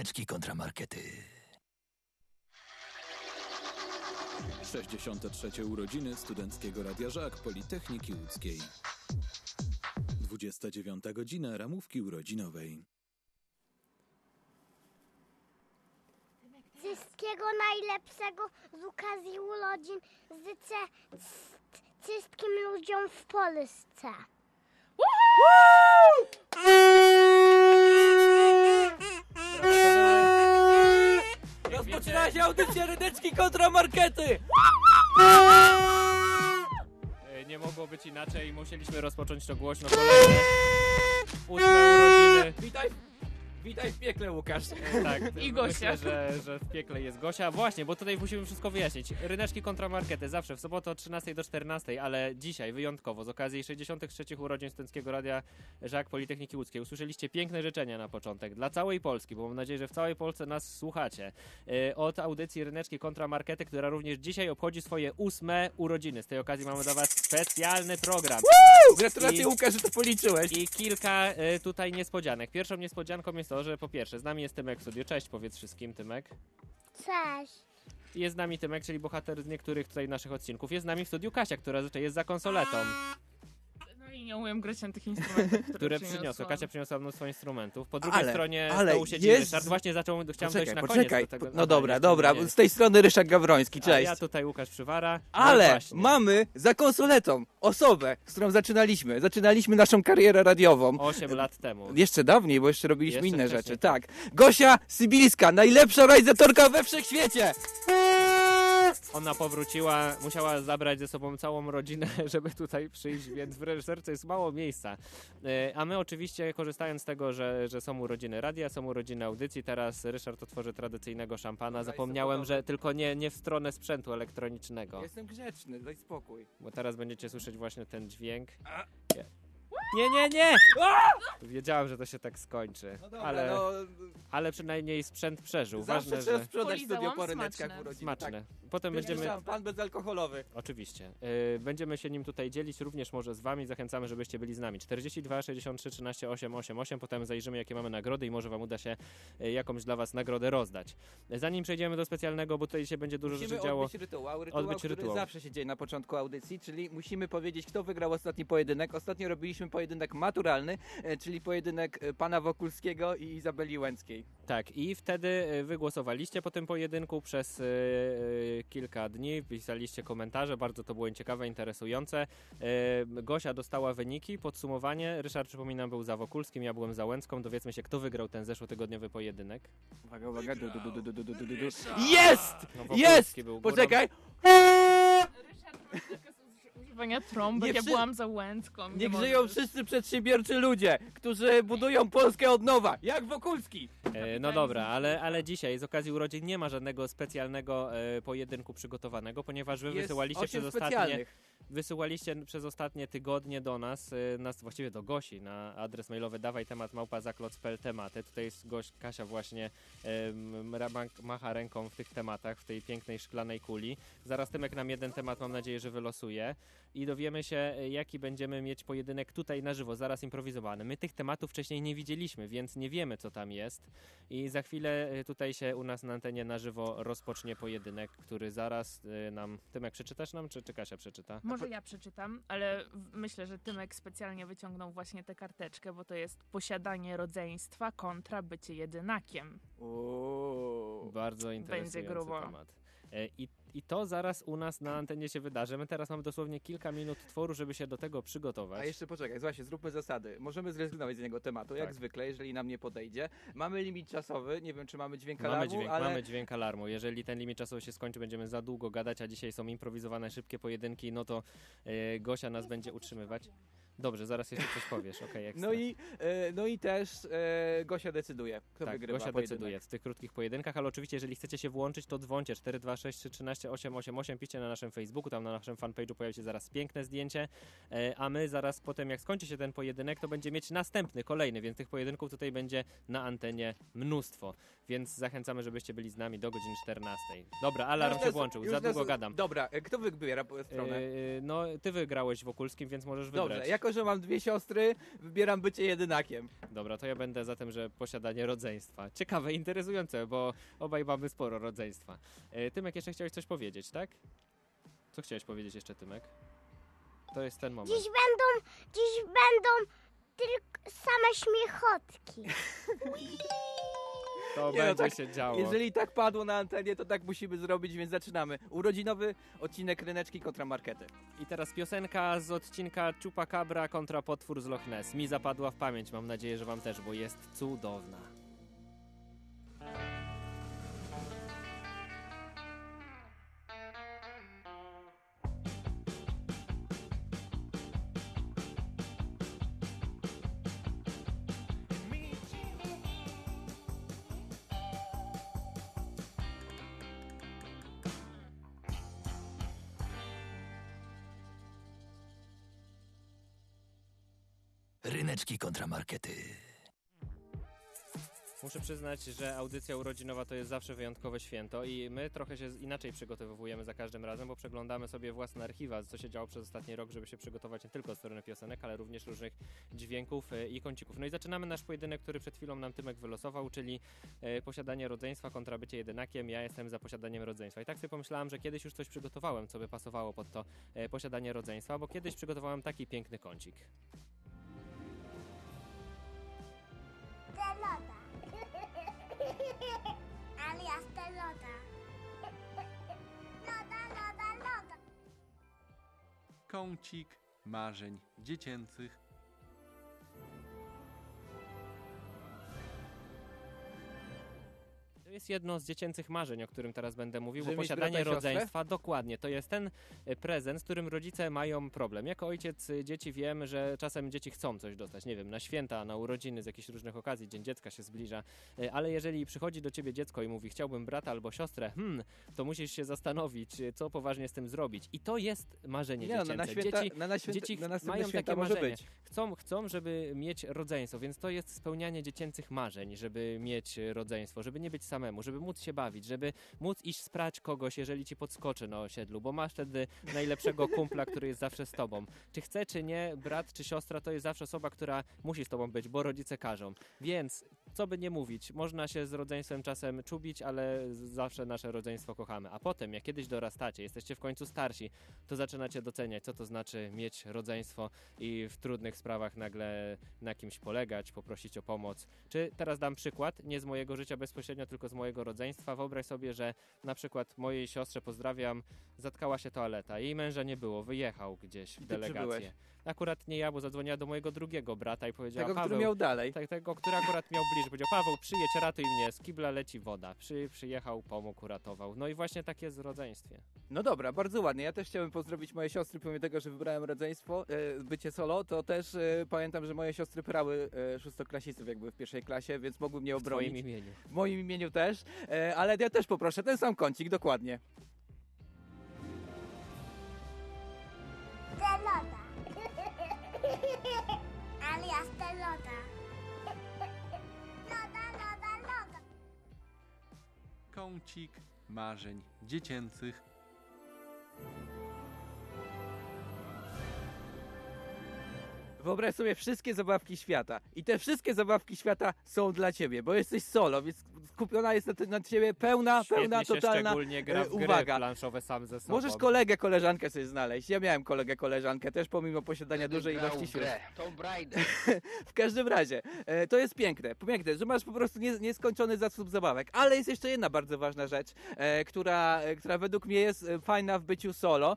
Ryneczki kontramarkety. 63. urodziny Studenckiego Radia Żak Politechniki Łódzkiej. 29 godzina ramówki urodzinowej. Wszystkiego najlepszego z okazji urodzin życzę wszystkim ludziom w Polsce. Rozpoczyna się audycja Ryneczki kontramarkety! E, Nie mogło być inaczej, musieliśmy rozpocząć to głośno kolejne ósme urodziny. Witaj, witaj w piekle, Łukasz. E, Tak, I Gosia. myślę, że, że w piekle jest Gosia. Właśnie, bo tutaj musimy wszystko wyjaśnić. Ryneczki kontramarkety zawsze w sobotę od 13 do 14, ale dzisiaj wyjątkowo z okazji 63 urodzin Studenckiego Radia Żak Politechniki Łódzkiej usłyszeliście piękne życzenia na początek dla całej Polski, bo mam nadzieję, że w całej Polsce nas słuchacie. E, Od audycji Ryneczki kontramarkety, która również dzisiaj obchodzi swoje ósme urodziny. Z tej okazji mamy dla was specjalny program. Gratulacje, I- Łukasz, że to policzyłeś. I kilka e, tutaj niespodzianek. Pierwszą niespodzianką jest to, że po pierwsze z nami jest Tymek w studiu. Cześć, powiedz wszystkim, Tymek. Cześć. Jest z nami Tymek, czyli bohater z niektórych tutaj naszych odcinków. Jest z nami w studiu Kasia, która zazwyczaj jest za konsoletą, i nie umiem grać na tych instrumentach, które, które przyniosła. Kasia przyniosła mnóstwo instrumentów. Po drugiej Ale- stronie ale stołu siedzi jest- Ryszard. Właśnie zaczął, chciałem dojść Poczekaj, na poczekaj. koniec do tego. no dobra, dobra. Z tej strony Ryszard Gawroński, A cześć. ja tutaj Łukasz Przywara. No Ale właśnie. mamy za konsoletą osobę, z którą zaczynaliśmy. Zaczynaliśmy naszą karierę radiową. 8 lat temu. Jeszcze dawniej, bo jeszcze robiliśmy Jeszcze inne wcześniej. rzeczy. Tak. Gosia Sybilska, najlepsza realizatorka we wszechświecie! Ona powróciła, musiała zabrać ze sobą całą rodzinę, żeby tutaj przyjść, więc w reżyserce jest mało miejsca. E, A my oczywiście, korzystając z tego, że, że są urodziny radia, są urodziny audycji, teraz Ryszard otworzy tradycyjnego szampana. Zapomniałem, że tylko nie, nie w stronę sprzętu elektronicznego, Jestem grzeczny, daj spokój. bo teraz będziecie słyszeć właśnie ten dźwięk. Nie, nie, nie! Wiedziałem, że to się tak skończy, No dobra, ale, no, ale przynajmniej sprzęt przeżył. zawsze Ważne, trzeba że sprzedać Polizałam, studio po ryneczkach smaczne. smaczne. Potem Tak. będziemy... Szampan bezalkoholowy. Oczywiście. Yy, będziemy się nim tutaj dzielić, również może z wami. Zachęcamy, żebyście byli z nami. 42 63 13 888. Potem zajrzymy, jakie mamy nagrody i może wam uda się yy, jakąś dla was nagrodę rozdać. Zanim przejdziemy do specjalnego, bo tutaj się będzie dużo Musimy rzeczy działo. odbyć rytuał, rytuał Odbyć który rytuał. zawsze się dzieje na początku audycji, czyli musimy powiedzieć, kto wygrał ostatni pojedynek. Ostatnio robiliśmy pojedynek pojedynek maturalny, e, czyli pojedynek e, pana Wokulskiego i Izabeli Łęckiej. Tak, i wtedy e, wygłosowaliście po tym pojedynku przez yy, kilka dni, pisaliście komentarze, bardzo to było ciekawe, interesujące. Yy, Gosia dostała wyniki, podsumowanie. Ryszard, przypominam, był za Wokulskim, ja byłem za Łęcką. Dowiedzmy się, kto wygrał ten zeszłotygodniowy pojedynek. Uwaga, uwaga. Du, du, du, du Jest! No, jest! Poczekaj! Ryszard używania trąbek, Nie ja wszy- byłam za Łęcką. nie Niech żyją wszyscy przedsiębiorczy ludzie, którzy budują Polskę od nowa, jak Wokulski. E, no dobra, ale, ale dzisiaj z okazji urodzin nie ma żadnego specjalnego e, pojedynku przygotowanego, ponieważ wy Jest wysyłaliście przez ostatnie. Wysyłaliście przez ostatnie tygodnie do nas, e, nas właściwie do Gosi na adres mailowy dawaj temat małpa zakloc.pl tematy. Tutaj jest gość Kasia właśnie e, macha ręką w tych tematach, w tej pięknej szklanej kuli. Zaraz Tymek nam jeden temat mam nadzieję, że wylosuje i dowiemy się e, jaki będziemy mieć pojedynek tutaj na żywo, zaraz improwizowany. My tych tematów wcześniej nie widzieliśmy, więc nie wiemy co tam jest. I za chwilę y, tutaj się u nas na antenie na żywo rozpocznie pojedynek, który zaraz y, nam. Tymek, przeczytasz nam, czy, czy Kasia przeczyta? Może ja przeczytam, ale myślę, że Tymek specjalnie wyciągnął właśnie tę karteczkę, bo to jest posiadanie rodzeństwa kontra bycie jedynakiem. Uuu. Bardzo interesujący grubo. temat. E, I, I to zaraz u nas na antenie się wydarzy. My teraz mamy dosłownie kilka minut tworu, żeby się do tego przygotować. A jeszcze poczekaj, właśnie, zróbmy zasady. Możemy zrezygnować z jednego tematu, jak Tak. zwykle, jeżeli nam nie podejdzie. Mamy limit czasowy, nie wiem czy mamy dźwięk Mamy alarmu, dźwięk, ale mamy dźwięk alarmu. Jeżeli ten limit czasowy się skończy, będziemy za długo gadać, a dzisiaj są improwizowane szybkie pojedynki, no to e, Gosia nas będzie utrzymywać. Dobrze, zaraz jeszcze coś powiesz, ekstra. no i, e, no i też e, Gosia decyduje, kto tak, wygrywa Gosia pojedynek. decyduje w tych krótkich pojedynkach, ale oczywiście jeżeli chcecie się włączyć, to dzwońcie 426 313 888, piszcie na naszym Facebooku, tam na naszym fanpage'u pojawi się zaraz piękne zdjęcie, e, a my zaraz potem jak skończy się ten pojedynek, to będzie mieć następny, kolejny, więc tych pojedynków tutaj będzie na antenie mnóstwo, więc zachęcamy, żebyście byli z nami do godziny 14. Dobra, alarm się nas- włączył, za nas- długo gadam. Dobra, kto wybiera stronę? No, ty wygrałeś Wokulskim, więc możesz wybrać. Dobrze, jako jako, że mam dwie siostry, wybieram bycie jedynakiem. Dobra, to ja będę za tym, że posiadanie rodzeństwa. Ciekawe, interesujące, bo obaj mamy sporo rodzeństwa. E, Tymek, jeszcze chciałeś coś powiedzieć, tak? Co chciałeś powiedzieć jeszcze, Tymek? To jest ten moment. Dziś będą, dziś będą tylko same śmiechotki. To Nie no, będzie tak, się działo. Jeżeli tak padło na antenie, to tak musimy zrobić, więc zaczynamy. Urodzinowy odcinek Ryneczki kontra Markety. I teraz piosenka z odcinka Chupacabra kontra potwór z Loch Ness. Mi zapadła w pamięć, mam nadzieję, że wam też, bo jest cudowna. Ryneczki kontra Markety. Muszę przyznać, że audycja urodzinowa to jest zawsze wyjątkowe święto i my trochę się inaczej przygotowujemy za każdym razem, bo przeglądamy sobie własne archiwa, co się działo przez ostatni rok, żeby się przygotować nie tylko od strony piosenek, ale również różnych dźwięków e, i kącików. No i zaczynamy nasz pojedynek, który przed chwilą nam Tymek wylosował, czyli e, posiadanie rodzeństwa kontra bycie jedynakiem. Ja jestem za posiadaniem rodzeństwa. I tak sobie pomyślałam, że kiedyś już coś przygotowałem, co by pasowało pod to e, posiadanie rodzeństwa, bo kiedyś przygotowałem taki piękny kącik. Kącik marzeń dziecięcych. Jest jedno z dziecięcych marzeń, o którym teraz będę mówił, Żeby bo posiadanie rodzeństwa, dokładnie, to jest ten e, prezent, z którym rodzice mają problem. Jako ojciec e, dzieci wiem, że czasem dzieci chcą coś dostać, nie wiem, na święta, na urodziny, z jakichś różnych okazji, Dzień Dziecka się zbliża, e, ale jeżeli przychodzi do ciebie dziecko i mówi, chciałbym brata albo siostrę, hmm, to musisz się zastanowić, co poważnie z tym zrobić. I to jest marzenie Nie no, dziecięce. na święta, Dzieci na, na, święta, dzieci na mają takie marzenie. być. chcą, chcą, żeby mieć rodzeństwo, więc to jest spełnianie dziecięcych marzeń, żeby mieć rodzeństwo, żeby nie być samemu, żeby móc się bawić, żeby móc iść sprać kogoś, jeżeli ci podskoczy na osiedlu, bo masz wtedy najlepszego kumpla, który jest zawsze z tobą. Czy chce, czy nie, brat czy siostra to jest zawsze osoba, która musi z tobą być, bo rodzice każą. Więc co by nie mówić, można się z rodzeństwem czasem czubić, ale zawsze nasze rodzeństwo kochamy. A potem, jak kiedyś dorastacie, jesteście w końcu starsi, to zaczynacie doceniać, co to znaczy mieć rodzeństwo i w trudnych sprawach nagle na kimś polegać, poprosić o pomoc. Czy teraz dam przykład, nie z mojego życia bezpośrednio, tylko z mojego rodzeństwa. Wyobraź sobie, że na przykład mojej siostrze, pozdrawiam, zatkała się toaleta, jej męża nie było, wyjechał gdzieś w delegację. Akurat nie ja, bo zadzwoniła do mojego drugiego brata i powiedziała, Tego, Paweł, który miał dalej. tak, tego, który akurat miał bliżej. Powiedział, Paweł, przyjedź, ratuj mnie, z kibla leci woda. Przy, przyjechał, pomógł, uratował. No i właśnie tak jest w rodzeństwie. No dobra, bardzo ładnie. Ja też chciałem pozdrowić moje siostry, pomimo tego, że wybrałem rodzeństwo, e, bycie solo, to też e, pamiętam, że moje siostry prały e, szóstoklasistów jakby w pierwszej klasie, więc mogły mnie W twoim obronić. imieniu. W moim imieniu też, e, ale ja też poproszę ten sam kącik, dokładnie. Telota. Alias telota. Kącik marzeń dziecięcych. Wyobraź sobie wszystkie zabawki świata. I te wszystkie zabawki świata są dla ciebie, bo jesteś solo, więc skupiona jest na, ty- na ciebie pełna, pełna, Świetnie się totalna szczególnie gra e, w uwaga. planszowe sam ze sobą. Możesz kolegę, koleżankę sobie znaleźć. Ja miałem kolegę, koleżankę też pomimo posiadania dużej ilości sił. Tomb Raider. W każdym razie, e, to jest piękne, piękne, że masz po prostu nie, nieskończony zasób zabawek. Ale jest jeszcze jedna bardzo ważna rzecz, e, która, która według mnie jest fajna w byciu solo.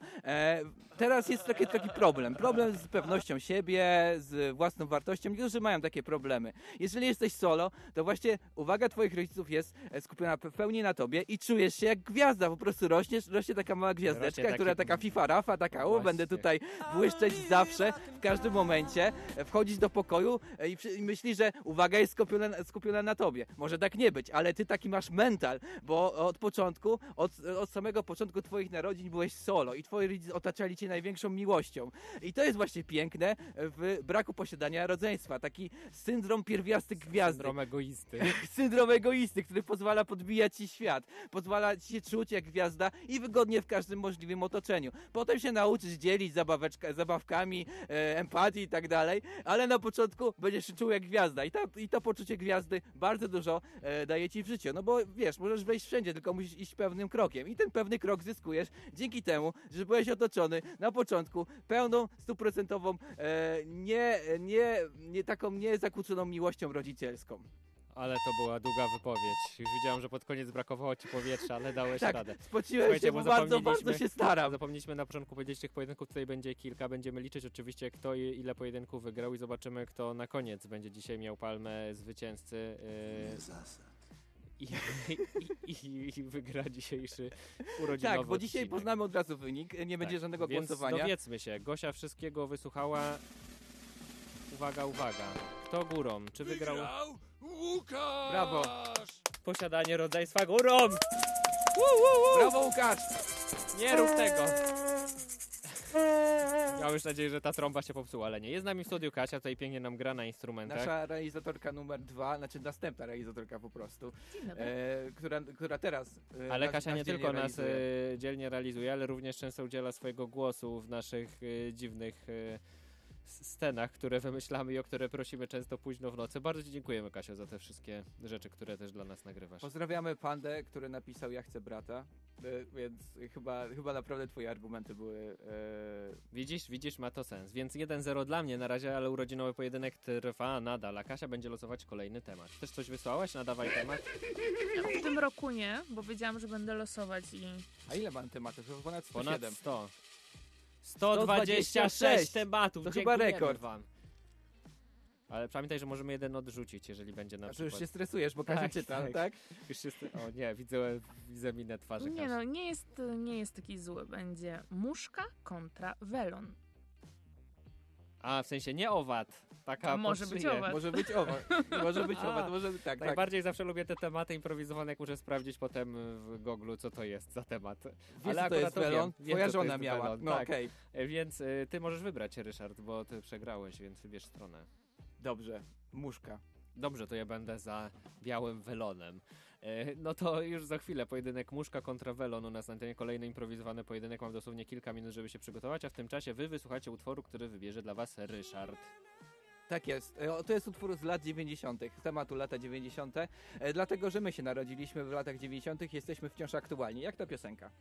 Teraz jest taki, taki problem. Problem z pewnością siebie, z własną wartością. Niektórzy mają takie problemy. Jeżeli jesteś solo, to właśnie uwaga twoich rodziców jest e, skupiona w pełni na tobie i czujesz się jak gwiazda. Po prostu rośniesz, rośnie taka mała gwiazdeczka, taki- która taka fifa rafa, taka o, Właśnie. będę tutaj błyszczeć zawsze, w każdym momencie, e, wchodzić do pokoju e, i, przy- i myśli, że uwaga jest skupiona, skupiona na tobie. Może tak nie być, ale ty taki masz mental, bo od początku, od, od samego początku twoich narodzin byłeś solo i twoi rodzice otaczali cię największą miłością. I to jest właśnie piękne w braku posiadania rodzeństwa. Taki syndrom pierwiasty gwiazdy. Syndrom egoisty. Syndrom egoisty. który pozwala podbijać ci świat, pozwala ci się czuć jak gwiazda i wygodnie w każdym możliwym otoczeniu. Potem się nauczysz dzielić zabawkami, e, empatii i tak dalej, ale na początku będziesz się czuł jak gwiazda i, ta, i to poczucie gwiazdy bardzo dużo e, daje ci w życiu, no bo wiesz, możesz wejść wszędzie, tylko musisz iść pewnym krokiem i ten pewny krok zyskujesz dzięki temu, że byłeś otoczony na początku pełną, stuprocentową, e, nie, nie, nie taką niezakłóconą miłością rodzicielską. Ale to była długa wypowiedź. Już widziałem, że pod koniec brakowało ci powietrza, ale dałeś Tak, radę. spociłem Słuchajcie, się, bo bardzo, bardzo się staram. Zapomnieliśmy na początku powiedzieć, tych pojedynków tutaj będzie kilka. Będziemy liczyć oczywiście, kto i ile pojedynków wygrał i zobaczymy, kto na koniec będzie dzisiaj miał palmę zwycięzcy. Yy, i, i, i, I wygra dzisiejszy urodzinowy Tak, bo dzisiaj odcinek. poznamy od razu wynik, nie będzie Tak, żadnego więc głosowania. dowiedzmy się. Gosia wszystkiego wysłuchała. Uwaga, uwaga. Kto górą? Czy wygrał Łukasz! Brawo. posiadanie rodzeństwa górą? Brawo Łukasz! Nie rób tego! Miałem już nadzieję, że ta trąba się popsuła, ale nie. Jest z nami w studiu Kasia, tutaj pięknie nam gra na instrumentach. Nasza realizatorka numer dwa, znaczy następna realizatorka po prostu, e, która, która teraz e, Ale nas- Kasia nas nie tylko nas realizuje. e, dzielnie realizuje, ale również często udziela swojego głosu w naszych e, dziwnych e, scenach, które wymyślamy i o które prosimy często późno w nocy. Bardzo Ci dziękujemy, Kasia, za te wszystkie rzeczy, które też dla nas nagrywasz. Pozdrawiamy Pandę, który napisał Ja chcę brata, e, więc chyba, chyba naprawdę twoje argumenty były... E, Widzisz, widzisz, ma to sens. Więc 1-0 dla mnie na razie, ale urodzinowy pojedynek trwa nadal, a Kasia będzie losować kolejny temat. Też coś wysłałaś? Nadawaj temat. W tym roku nie, bo wiedziałam, że będę losować i a ile mam tematów? Ponad 107. Ponad 100. 126 tematów. To chyba rekord. Wam. Ale pamiętaj, że możemy jeden odrzucić, jeżeli będzie na A już przykład... się stresujesz, bo Kasia Tak, czyta, tak. tak? Już się st- O nie, widzę, widzę minę twarzy nie Kasi. no, nie jest, nie jest taki zły. Będzie muszka kontra welon. A, w sensie nie owad. Taka może być owad. Może być owa. Może być A, owa. To może, tak, tak. Najbardziej zawsze lubię te tematy improwizowane, jak muszę sprawdzić potem w Google, co to jest za temat. Wiesz, Ale co to akurat jest welon? Wiem, Twoja żona jest miała. welon, No tak. okej. E, Więc y, ty możesz wybrać, Ryszard, bo ty przegrałeś, więc wybierz stronę. Dobrze. Muszka. Dobrze, to ja będę za białym welonem. E, No to już za chwilę pojedynek muszka kontra welon u nas na antenie. Kolejny improwizowany pojedynek. Mam dosłownie kilka minut, żeby się przygotować, a w tym czasie wy wysłuchacie utworu, który wybierze dla was Ryszard. Tak jest. E, To jest utwór z lat 90., z tematu lata 90., e, dlatego że my się narodziliśmy w latach 90., jesteśmy wciąż aktualni. Jak ta piosenka?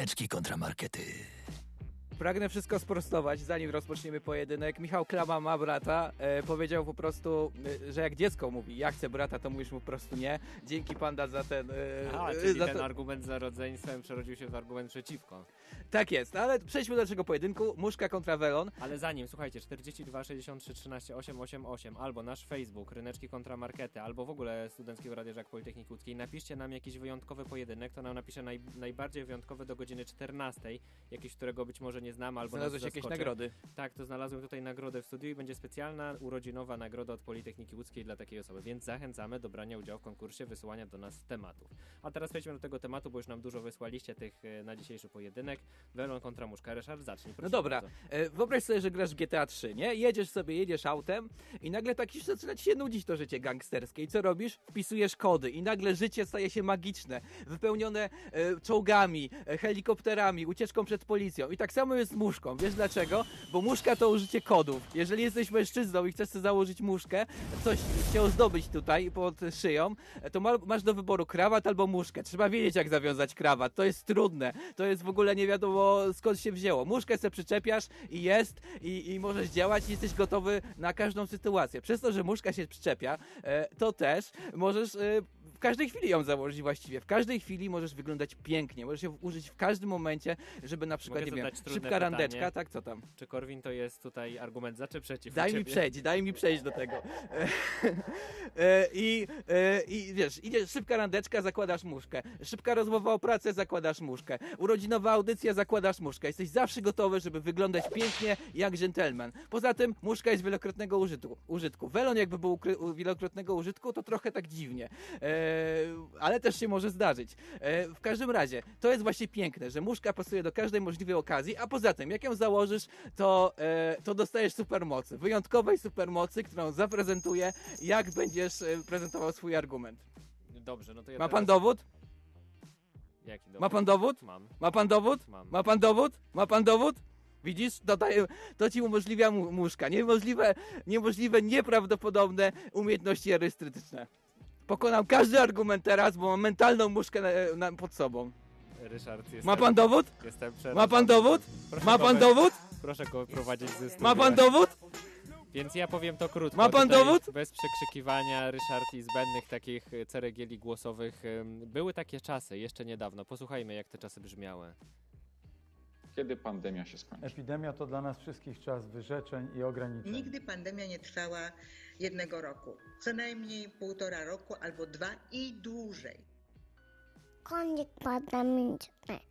Ciebie. Ryneczki kontramarkety. Pragnę wszystko sprostować, zanim rozpoczniemy pojedynek. Michał Klama ma brata. E, powiedział po prostu, e, że jak dziecko mówi, ja chcę brata, to mówisz mu po prostu nie. Dzięki Panda za ten... E, A, e, czyli za ten to- argument za rodzeństwem przerodził się w argument przeciwko. Tak jest, ale przejdźmy do naszego pojedynku. Muszka kontra welon. Ale zanim, słuchajcie, 42 63 13 888 albo nasz Facebook, Ryneczki kontra Markety, albo w ogóle Studenckiego Radia Żak Politechniki Łódzkiej, napiszcie nam jakiś wyjątkowy pojedynek, to nam napisze naj, najbardziej wyjątkowy do godziny 14, jakiś, którego być może nie znamy, albo Znalazłeś nas jakieś nagrody. Tak, to znalazłem tutaj nagrodę w studiu i będzie specjalna urodzinowa nagroda od Politechniki Łódzkiej dla takiej osoby, więc zachęcamy do brania udziału w konkursie, wysyłania do nas tematów. A teraz przejdźmy do tego tematu, bo już nam dużo wysłaliście tych e, na dzisiejszy pojedynek. Welon kontra muszka. Ryszard, zacznij, proszę No dobra, bardzo. e, wyobraź sobie, że grasz w GTA 3, nie? Jedziesz sobie, jedziesz autem i nagle tak już zaczyna ci się nudzić to życie gangsterskie. I co robisz? Wpisujesz kody i nagle życie staje się magiczne, wypełnione e, czołgami, e, helikopterami, ucieczką przed policją. I tak samo jest z muszką. Wiesz dlaczego? Bo muszka to użycie kodów. Jeżeli jesteś mężczyzną i chcesz sobie założyć muszkę, coś się ozdobić tutaj pod szyją, to ma, masz do wyboru krawat albo muszkę. Trzeba wiedzieć, jak zawiązać krawat. To jest trudne. To jest w ogóle nie wiadomo skąd się wzięło. Muszkę sobie przyczepiasz i jest i, i możesz działać i jesteś gotowy na każdą sytuację. Przez to, że muszka się przyczepia, e, to też możesz e, każdej chwili ją założyć właściwie. W każdej chwili możesz wyglądać pięknie. Możesz ją użyć w każdym momencie, żeby na przykład, Mogę nie wiem, szybka pytanie? randeczka, tak, co tam? Czy Korwin to jest tutaj argument za czy przeciw? Daj mi przejść, daj mi przejść do tego. E, I, e, I wiesz, idziesz, szybka randeczka, zakładasz muszkę. Szybka rozmowa o pracę, zakładasz muszkę. Urodzinowa audycja, zakładasz muszkę. Jesteś zawsze gotowy, żeby wyglądać pięknie jak dżentelmen. Poza tym muszka jest wielokrotnego użytku. użytku. Welon jakby był wielokrotnego użytku, to trochę tak dziwnie. E, ale też się może zdarzyć. E, w każdym razie, to jest właśnie piękne, że muszka pasuje do każdej możliwej okazji, a poza tym, jak ją założysz, to, e, to dostajesz supermocy. Wyjątkowej supermocy, którą zaprezentuję, jak będziesz e, prezentował swój argument. Dobrze, no to ja Ma teraz... pan dowód? Jaki dowód? Ma pan dowód? Mam, Ma pan dowód? mam. Ma pan dowód? Ma pan dowód? Widzisz? To, daje, to ci umożliwia mu, muszka. Niemożliwe, niemożliwe, nieprawdopodobne umiejętności erystyczne. Pokonam każdy argument teraz, bo mam mentalną muszkę na, na, pod sobą. Ryszard, jestem, Ma pan dowód? Jestem Ma pan przerażony. dowód? Proszę Ma pan go- dowód? Proszę go prowadzić ze studia. Ma pan dowód? Więc ja powiem to krótko. Ma pan Tutaj dowód? Bez przekrzykiwania, Ryszard, i zbędnych takich ceregieli głosowych. Były takie czasy, jeszcze niedawno. Posłuchajmy, jak te czasy brzmiały. Kiedy pandemia się skończy? Epidemia to dla nas wszystkich czas wyrzeczeń i ograniczeń. Nigdy pandemia nie trwała jednego roku. Co najmniej półtora roku albo dwa i dłużej. Konik pandemiczny.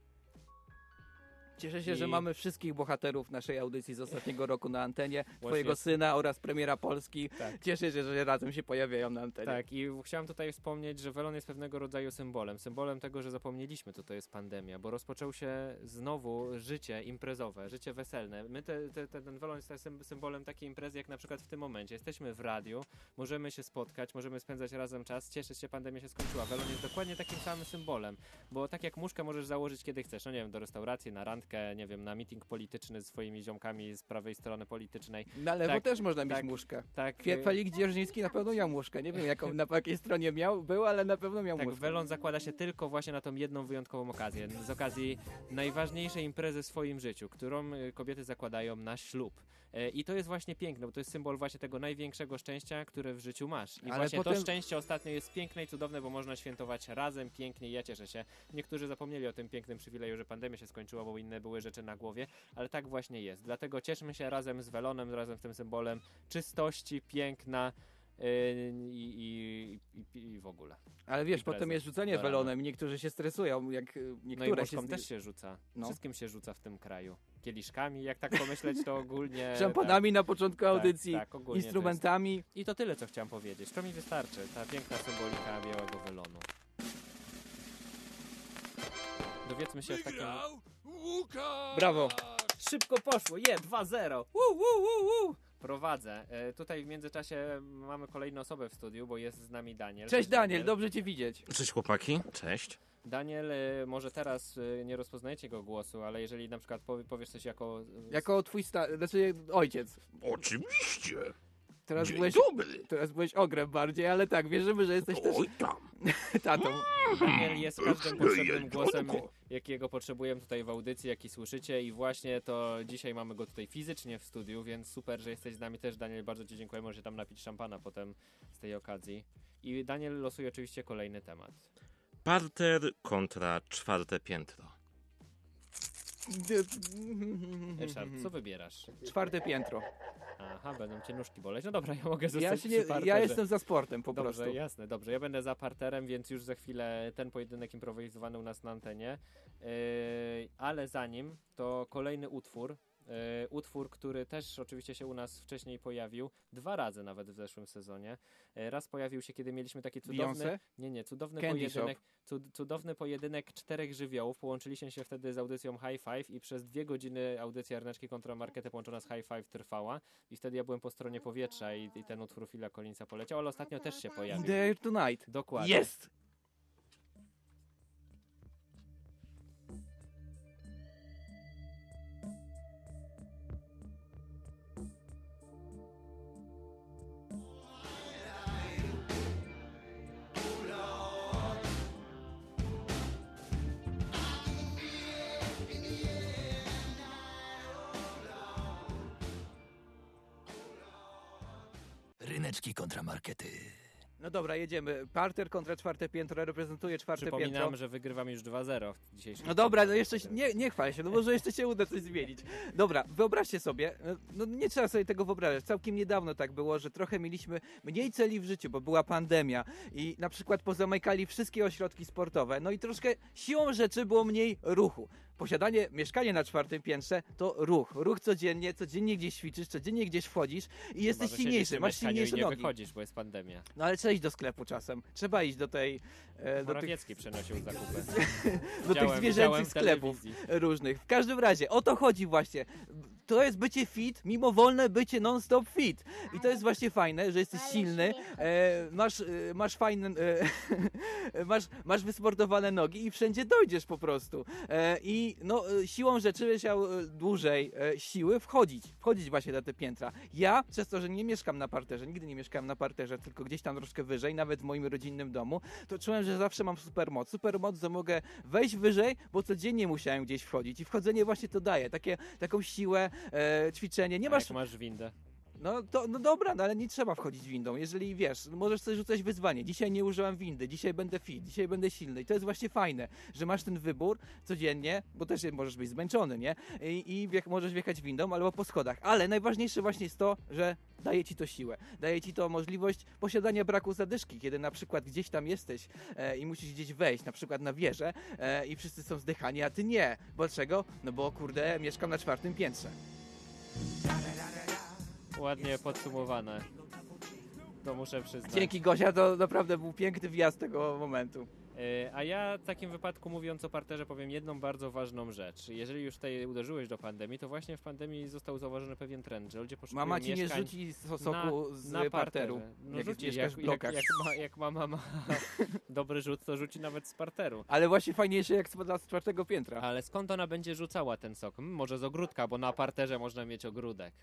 Cieszę się, że I- mamy wszystkich bohaterów naszej audycji z ostatniego roku na antenie. Twojego Właśnie- syna oraz premiera Polski. Tak. Cieszę się, że razem się pojawiają na antenie. Tak, i chciałem tutaj wspomnieć, że welon jest pewnego rodzaju symbolem. Symbolem tego, że zapomnieliśmy, co to jest pandemia, bo rozpoczął się znowu życie imprezowe, życie weselne. My te, te, te, ten welon jest sym- symbolem takiej imprezy, jak na przykład w tym momencie. Jesteśmy w radiu, możemy się spotkać, możemy spędzać razem czas, cieszyć się, pandemia się skończyła. Welon jest dokładnie takim samym symbolem, bo tak jak muszkę możesz założyć kiedy chcesz, no nie wiem, do restauracji, na randkę, nie wiem, na meeting polityczny z swoimi ziomkami z prawej strony politycznej. Na lewo Tak, też można mieć tak. muszkę. Tak, y, Felix Dzierżyński na pewno miał muszkę. Nie wiem, jaką, na jakiej stronie miał, był, ale na pewno miał Tak, muszkę. welon zakłada się tylko właśnie na tą jedną wyjątkową okazję. Z okazji najważniejszej imprezy w swoim życiu, którą y, kobiety zakładają na ślub. E, I to jest właśnie piękne, bo to jest symbol właśnie tego największego szczęścia, które w życiu masz. I Ale właśnie to potem- szczęście ostatnio jest piękne i cudowne, bo można świętować razem pięknie i ja cieszę się. Niektórzy zapomnieli o tym pięknym przywileju, że pandemia się skończyła, bo inne były rzeczy na głowie, ale tak właśnie jest. Dlatego cieszmy się razem z welonem, razem z tym symbolem czystości, piękna i, i, i, i w ogóle. Ale wiesz, potem jest rzucenie welonem i niektórzy się stresują, jak y, No i niektóre się też się rzuca. No. Wszystkim się rzuca w tym kraju. Kieliszkami, jak tak pomyśleć, to ogólnie... Szampanami na początku tak, audycji, tak, ogólnie to instrumentami. Jest. I to tyle, co chciałem powiedzieć. To mi wystarczy. Ta piękna symbolika białego welonu. Dowiedzmy się w takim... Brawo. Szybko poszło, je, 2-0. Woo, woo, woo, woo. Prowadzę. E, tutaj w międzyczasie mamy kolejną osobę w studiu, bo jest z nami Daniel. Cześć Daniel, dobrze cię widzieć. Cześć chłopaki, cześć. Daniel, e, może teraz e, nie rozpoznajecie jego głosu, ale jeżeli na przykład powie, powiesz coś jako... Jako twój sta- znaczy ojciec. Oczywiście. Teraz Dzień byłeś, dobry. teraz byłeś ogrem bardziej, ale tak, wierzymy, że jesteś też Oj tam. tatą. Daniel jest każdym potrzebnym głosem, jakiego potrzebujemy tutaj w audycji, jaki słyszycie i właśnie to dzisiaj mamy go tutaj fizycznie w studiu, więc super, że jesteś z nami też, Daniel, bardzo Ci dziękuję, możesz tam napić szampana potem z tej okazji. I Daniel losuje oczywiście kolejny temat. Parter kontra czwarte piętro. Ryszard, co wybierasz? Czwarte piętro. Aha, będą Cię nóżki boleć. No dobra, ja mogę Ja, zostać się przy nie, parterze. ja jestem za sportem po Dobrze, prostu. jasne, dobrze. Ja będę za parterem, więc już za chwilę ten pojedynek improwizowany u nas na antenie. Yy, ale zanim, to kolejny utwór. Yy, utwór, który też oczywiście się u nas wcześniej pojawił, dwa razy nawet w zeszłym sezonie. Yy, raz pojawił się, kiedy mieliśmy taki cudowny... Beyoncé? Nie, nie, cudowny Candy pojedynek, cud, cudowny pojedynek czterech żywiołów. Połączyliśmy się wtedy z audycją High Five i przez dwie godziny audycja Arneczki kontra Markety połączona z High Five trwała. I wtedy ja byłem po stronie powietrza i, i ten utwór Phila Collinsa poleciał, ale ostatnio też się pojawił. the air tonight. Dokładnie. Jest! Ryneczki kontra markety. No dobra, jedziemy. Parter kontra czwarte piętro, reprezentuje czwarte Przypominam, piętro. że wygrywam już 2-0 w dzisiejszym No dobra, no jeszcze się- nie, nie chwal się, no może jeszcze się uda coś zmienić. Dobra, wyobraźcie sobie, no nie trzeba sobie tego wyobrażać. Całkiem niedawno tak było, że trochę mieliśmy mniej celi w życiu, bo była pandemia i na przykład pozamykali wszystkie ośrodki sportowe, no i troszkę siłą rzeczy było mniej ruchu. Posiadanie mieszkania na czwartym piętrze to ruch. Ruch codziennie, codziennie gdzieś ćwiczysz, codziennie gdzieś wchodzisz i jesteś Chyba, silniejszy, masz silniejsze i nie nogi. wychodzisz, bo jest pandemia. No ale trzeba iść do sklepu czasem. Trzeba iść do tej... e, Do tych, przynosił zakupy. do tych Widziałem- zwierzęcych widziałem w sklepów telewizji. różnych. W każdym razie, o to chodzi właśnie. To jest bycie fit, mimowolne bycie non-stop fit. I to jest właśnie fajne, że jesteś silny, e, masz, e, masz fajne, e, masz, masz wysportowane nogi i wszędzie dojdziesz po prostu. E, I no, e, siłą rzeczy miał e, dłużej siły wchodzić, wchodzić właśnie na te piętra. Ja, przez to, że nie mieszkam na parterze, nigdy nie mieszkałem na parterze, tylko gdzieś tam troszkę wyżej, nawet w moim rodzinnym domu, to czułem, że zawsze mam supermoc. Supermoc, że mogę wejść wyżej, bo codziennie musiałem gdzieś wchodzić i wchodzenie właśnie to daje, takie, taką siłę, e, ćwiczenie. Nie A masz... jak masz windę? No, to, no dobra, no ale nie trzeba wchodzić windą. Jeżeli wiesz, możesz sobie rzucać wyzwanie. Dzisiaj nie użyłam windy, dzisiaj będę fit, dzisiaj będę silny. I to jest właśnie fajne, że masz ten wybór codziennie, bo też możesz być zmęczony, nie? I, i wiech, możesz wjechać windą albo po schodach. Ale najważniejsze właśnie jest to, że daje ci to siłę. Daje ci to możliwość posiadania braku zadyszki, kiedy na przykład gdzieś tam jesteś e, i musisz gdzieś wejść, na przykład na wieżę e, i wszyscy są zdychani, a ty nie. Bo dlaczego? No bo kurde, mieszkam na czwartym piętrze. Ładnie podsumowane. To muszę przyznać. Dzięki Gosia, to naprawdę był piękny wjazd tego momentu. E, A ja w takim wypadku mówiąc o parterze powiem jedną bardzo ważną rzecz. Jeżeli już tutaj uderzyłeś do pandemii, to właśnie w pandemii został zauważony pewien trend, że ludzie poszukują Mama ci nie rzuci so- soku z na parteru, parterze. No jak rzuci, jak. Jak, jak, ma, jak mama ma dobry rzut, to rzuci nawet z parteru. Ale właśnie fajniejsze jak z czwartego piętra. Ale skąd ona będzie rzucała ten sok? Może z ogródka, bo na parterze można mieć ogródek.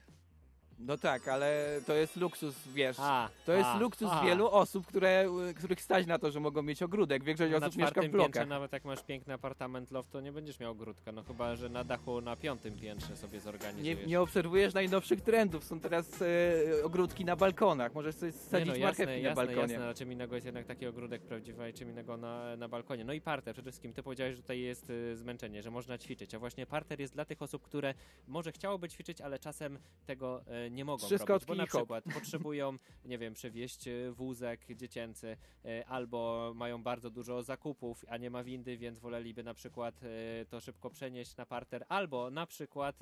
No tak, ale to jest luksus, wiesz. A, to jest a, luksus a. wielu osób, które, których stać na to, że mogą mieć ogródek. Większość Na osób mieszka w czwartym piętrze, blokach. nawet jak masz piękny apartament loft, to nie będziesz miał ogródka. No chyba, że na dachu na piątym piętrze sobie Nie, zorganizujesz. nie obserwujesz najnowszych trendów. Są teraz e, ogródki na balkonach. Możesz sobie Nie sadzić no, jasne, marchewki na jasne, balkonie. jasne, czym innego jest jednak taki ogródek prawdziwy, a czym innego na, na balkonie. No i parter, przede wszystkim ty powiedziałeś, że tutaj jest y, zmęczenie, że można ćwiczyć, a właśnie parter jest dla tych osób, które może chciałoby ćwiczyć, ale czasem tego y, nie mogą Trzy robić, bo na przykład potrzebują, nie wiem, przewieźć y, wózek dziecięcy, y, albo mają bardzo dużo zakupów, a nie ma windy, więc woleliby na przykład y, to szybko przenieść na parter, albo na przykład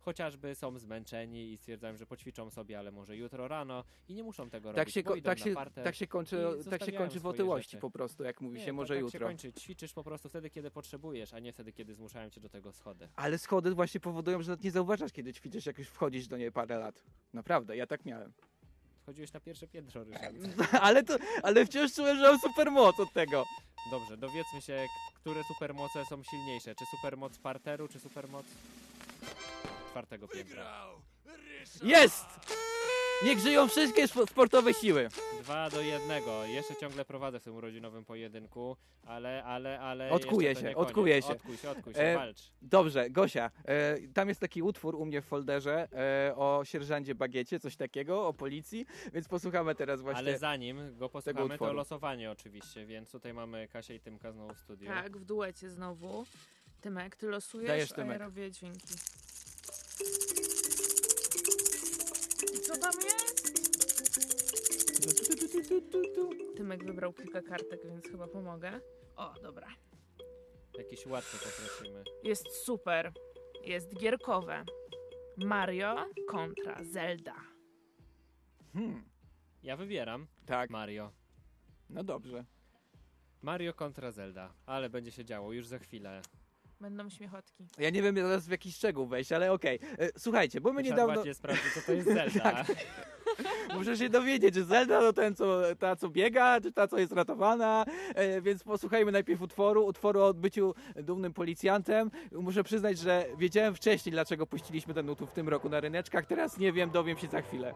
chociażby są zmęczeni i stwierdzają, że poćwiczą sobie, ale może jutro rano i nie muszą tego Tak robić. się, tak, na się, tak się kończy, tak się kończy w otyłości po prostu, jak mówi Nie, się, może tak jutro. się kończy. Ćwiczysz po prostu wtedy, kiedy potrzebujesz, a nie wtedy, kiedy zmuszają cię do tego schody. Ale schody właśnie powodują, że nawet nie zauważasz, kiedy ćwiczysz, jak już wchodzisz do niej parę lat. Naprawdę, ja tak miałem. Wchodziłeś na pierwsze piętro, Ryszard. ale, to, ale wciąż czułem, że mam supermoc od tego. Dobrze, dowiedzmy się, które supermoce są silniejsze. Czy supermoc parteru, czy supermoc czwartego piętra. Jest! Niech żyją wszystkie spo- sportowe siły. Dwa do jednego. Jeszcze ciągle prowadzę w tym urodzinowym pojedynku, ale, ale, ale. Odkuję się, odkuję się. Odkuj się, odkuj się, E, walcz. Dobrze, Gosia, e, tam jest taki utwór u mnie w folderze e, o sierżancie Bagiecie, coś takiego, o policji, więc posłuchamy teraz właśnie. Ale zanim go posłuchamy, to losowanie oczywiście, więc tutaj mamy Kasia i Tymka znowu w studiu. Tak, w duecie znowu. Tymek, ty losujesz, Dajesz, a Tymek. ja robię dźwięki. I co tam jest? Tymek wybrał kilka kartek, więc chyba pomogę. O, dobra. Jakiś łatwy poprosimy. Jest super. Jest gierkowe. Mario kontra Zelda. Hmm, Ja wybieram tak, Mario. no dobrze. Mario kontra Zelda, ale będzie się działo już za chwilę. Będą śmiechotki. Ja nie wiem teraz w jaki szczegół wejść, ale okej. E, Słuchajcie, bo my Ryszard niedawno... bardziej sprawdzi, co to jest Zelda. Tak. Muszę się dowiedzieć, czy Zelda to ten, co, ta co biega, czy ta co jest ratowana, e, więc posłuchajmy najpierw utworu, utworu o byciu dumnym policjantem. Muszę przyznać, że wiedziałem wcześniej, dlaczego puściliśmy ten utwór w tym roku na ryneczkach, teraz nie wiem, dowiem się za chwilę.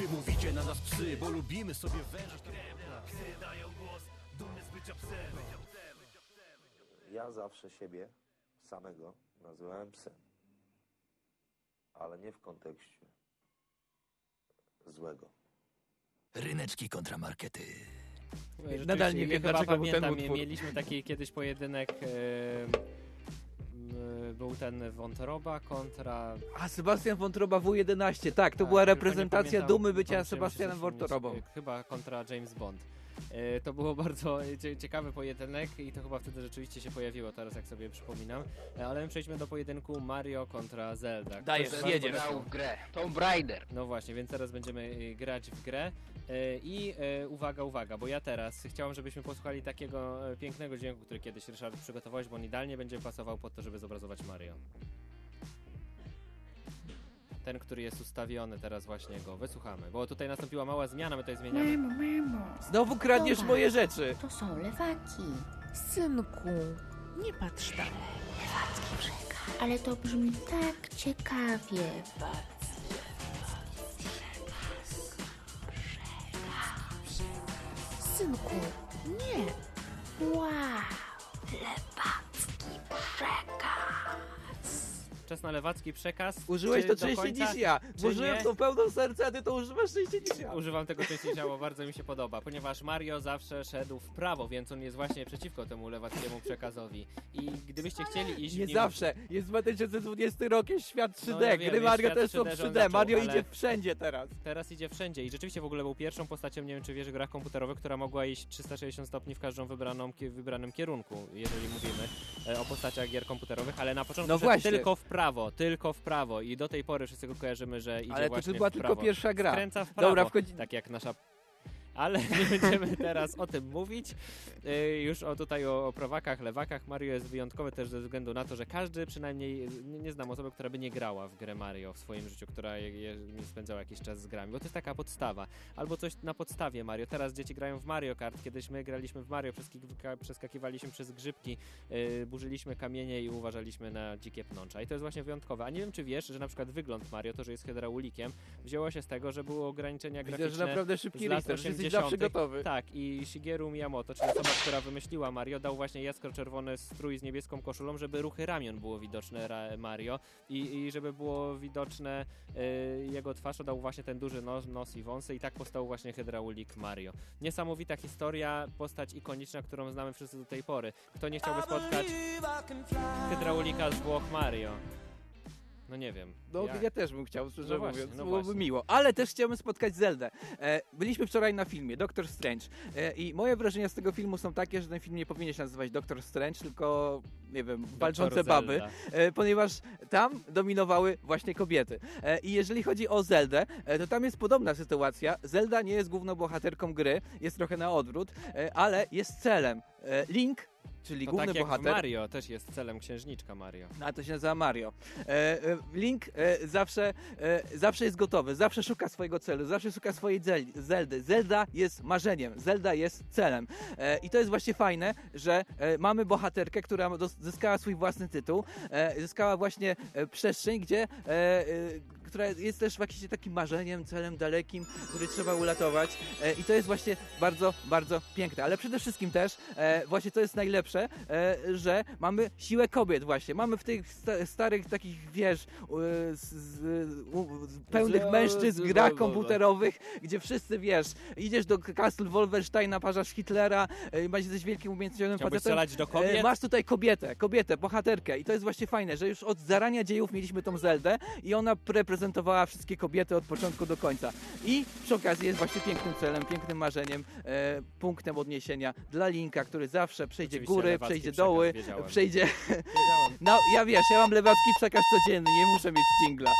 Wy mówicie na nas psy, bo lubimy sobie wężyć. Ja zawsze siebie samego nazywałem psem. Ale nie w kontekście złego. Ryneczki kontramarkety. Nadal nie wiem, chyba dlaczego ten utwór. Mieliśmy taki kiedyś pojedynek. m, był ten Wątroba kontra. A Sebastian Wątroba W11, tak, to Tak, była reprezentacja dumy bycia Sebastianem Wątrobą. Chyba kontra James Bond. E, To było bardzo cie- ciekawy pojedynek i to chyba wtedy rzeczywiście się pojawiło, teraz jak sobie przypominam. E, Ale my przejdźmy do pojedynku Mario kontra Zelda. Dajesz, jedziesz. Grał w grę. Tomb Raider. No właśnie, więc teraz będziemy y, grać w grę. E, I uwaga, uwaga, bo ja teraz chciałem, żebyśmy posłuchali takiego pięknego dźwięku, który kiedyś Ryszard przygotowałeś, bo on idealnie będzie pasował pod to, żeby zobrazować Mario. Ten, który jest ustawiony teraz właśnie go wysłuchamy, bo tutaj nastąpiła mała zmiana, my tutaj zmieniamy. mamo. Znowu kradniesz Dobra, moje rzeczy. To są lewaki. Synku, nie patrz tam. Lewacki przekaz. Ale to brzmi tak ciekawie. Synku, nie. Wow. Czas na lewacki przekaz. Użyłeś to częściej końca, niż ja. Włożyłem nie? to pełną serce, a ty to używasz częściej niż ja. Używam tego częściej ciało, bardzo mi się podoba, ponieważ Mario zawsze szedł w prawo, więc on jest właśnie przeciwko temu lewackiemu przekazowi. I gdybyście chcieli iść w Nie nim- zawsze. Jest 2020 rok, jest świat 3D. No ja wiem, Gry Mario też są 3D, że on 3D. zaczął, Mario idzie wszędzie teraz. Teraz idzie wszędzie i rzeczywiście w ogóle był pierwszą postacią, nie wiem czy wiesz, w grach komputerowych, która mogła iść 360 stopni w każdą wybraną, wybranym kierunku, jeżeli mówimy e, o postaciach gier komputerowych, ale na początku No właśnie. tylko w prawo, tylko w prawo i do tej pory wszyscy go kojarzymy, że idzie Ale to właśnie była w tylko prawo. pierwsza gra. Skręca w prawo, Dobra, wchodzi... tak jak nasza ale nie będziemy teraz o tym mówić. Yy, już o tutaj o, o prawakach, lewakach. Mario jest wyjątkowy też ze względu na to, że każdy przynajmniej, nie, nie znam osoby, która by nie grała w grę Mario w swoim życiu, która je, je, nie spędzała jakiś czas z grami, bo to jest taka podstawa. Albo coś na podstawie Mario. Teraz dzieci grają w Mario Kart, kiedyś my graliśmy w Mario, przeskakiwa- przeskakiwaliśmy przez grzybki, yy, burzyliśmy kamienie i uważaliśmy na dzikie pnącza. I to jest właśnie wyjątkowe. A nie wiem, czy wiesz, że na przykład wygląd Mario, to, że jest hydraulikiem, wzięło się z tego, że były ograniczenia Widzę, graficzne że naprawdę szybki z lat research. Jesteś 80.. zawsze gotowy. Tak, i Shigeru Miyamoto, czyli osoba, która wymyśliła Mario, dał właśnie jaskro-czerwony strój z niebieską koszulą, żeby ruchy ramion było widoczne Mario i, i żeby było widoczne y, jego twarz, dał właśnie ten duży nos, nos i wąsy i tak powstał właśnie hydraulik Mario. Niesamowita historia, postać ikoniczna, którą znamy wszyscy do tej pory. Kto nie chciałby spotkać hydraulika z Włoch Mario? No nie wiem. No, Ja- ja, też bym chciał, szczerze No właśnie, mówiąc. no byłoby właśnie. miło. Ale też chciałbym spotkać Zeldę. E, byliśmy wczoraj na filmie Doctor Strange e, i moje wrażenia z tego filmu są takie, że ten film nie powinien się nazywać Doctor Strange, tylko, nie wiem, walczące baby, Zelda. e, ponieważ tam dominowały właśnie kobiety. E, I jeżeli chodzi o Zeldę, e, to tam jest podobna sytuacja. Zelda nie jest główną bohaterką gry, jest trochę na odwrót, e, ale jest celem. Link, czyli To główny tak jak bohater. Mario też jest celem księżniczka Mario. A to się nazywa Mario. E, e, Link e, zawsze, zawsze jest gotowy, zawsze szuka swojego celu, zawsze szuka swojej Zel Zeldy. Zelda jest marzeniem, Zelda jest celem. I to jest właśnie fajne, że mamy bohaterkę, która zyskała swój własny tytuł, zyskała właśnie przestrzeń, gdzie która jest też jakimś takim marzeniem, celem dalekim, który trzeba uratować. E, I to jest właśnie bardzo, bardzo piękne. Ale przede wszystkim też, e, właśnie to jest najlepsze, e, że mamy siłę kobiet właśnie. Mamy w tych sta starych takich, wiesz, z, z, u, z pełnych mężczyzn z- komputerowych, gdzie wszyscy, wiesz, idziesz do Castle Wolfensteina, parzasz Hitlera, e, masz jesteś wielkim umiejętnionym Chciałbyś facetem. do kobiet? E, Masz tutaj kobietę, kobietę, bohaterkę i to jest właśnie fajne, że już od zarania dziejów mieliśmy tą Zeldę i ona reprezentowała wszystkie kobiety od początku do końca. I przy okazji jest właśnie pięknym celem, pięknym marzeniem, e, punktem odniesienia dla Linka, który zawsze przejdzie Oczywiście góry, przejdzie doły, wiedziałem. przejdzie... Wiedziałem. No, ja wiesz, ja mam lewacki przekaz codzienny, nie muszę mieć jingla.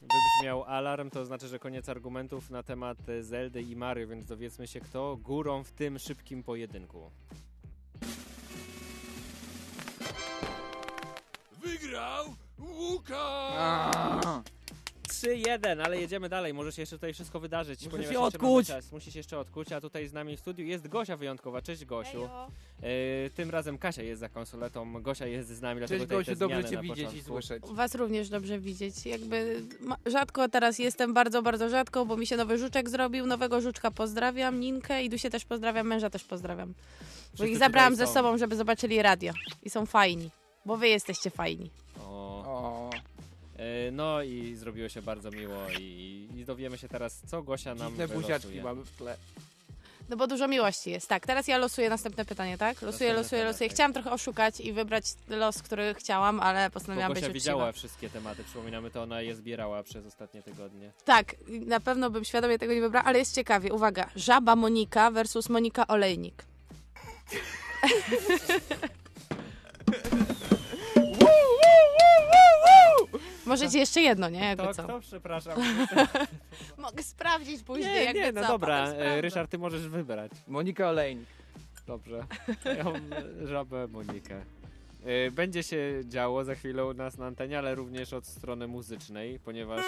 Wybrzmiał alarm, to znaczy, że koniec argumentów na temat Zeldy i Mario, więc dowiedzmy się kto górą w tym szybkim pojedynku. Wygrał Łukasz! A. 3-1, ale jedziemy dalej. Może się jeszcze tutaj wszystko wydarzyć. Muszę ponieważ się jeszcze odkuć. mamy Czas. Musi się jeszcze odkuć, a tutaj z nami w studiu jest Gosia wyjątkowa. Cześć Gosiu. E, tym razem Kasia jest za konsoletą, Gosia jest z nami. dlatego Cześć tutaj Gosiu, te dobrze zmiany cię na widzieć i początku. słyszeć. Was również dobrze widzieć. Jakby ma- rzadko teraz jestem, bardzo, bardzo rzadko, bo mi się nowy żuczek zrobił. Nowego żuczka pozdrawiam, Ninkę i Dusię też pozdrawiam, męża też pozdrawiam. Bo Wszyscy ich zabrałam tutaj ze są. sobą, żeby zobaczyli radio. I są fajni, bo wy jesteście fajni. O. No i zrobiło się bardzo miło i, i dowiemy się teraz, co Gosia nam Dziwne buziaczki mamy w tle. No bo dużo miłości jest. Tak, teraz ja losuję następne pytanie, tak? Losuję, Następne losuję, losuję. Chciałam trochę oszukać i wybrać los, który chciałam, ale Bo postanowiłam być Gosia uczciwa. widziała wszystkie tematy, przypominamy to, ona je zbierała przez ostatnie tygodnie. Tak, na pewno bym świadomie tego nie wybrała, ale jest ciekawie. Uwaga, żaba Monika versus Monika Olejnik. Możecie jeszcze jedno, nie? Jakby Kto, co. kto, przepraszam. Mogę sprawdzić później, nie, jakby nie, no co, dobra, potem e, Ryszard, ty możesz wybrać. Monika Olejnik. Dobrze. Ja mam e, żabę Monikę. E, Będzie się działo za chwilę u nas na antenie, ale również od strony muzycznej, ponieważ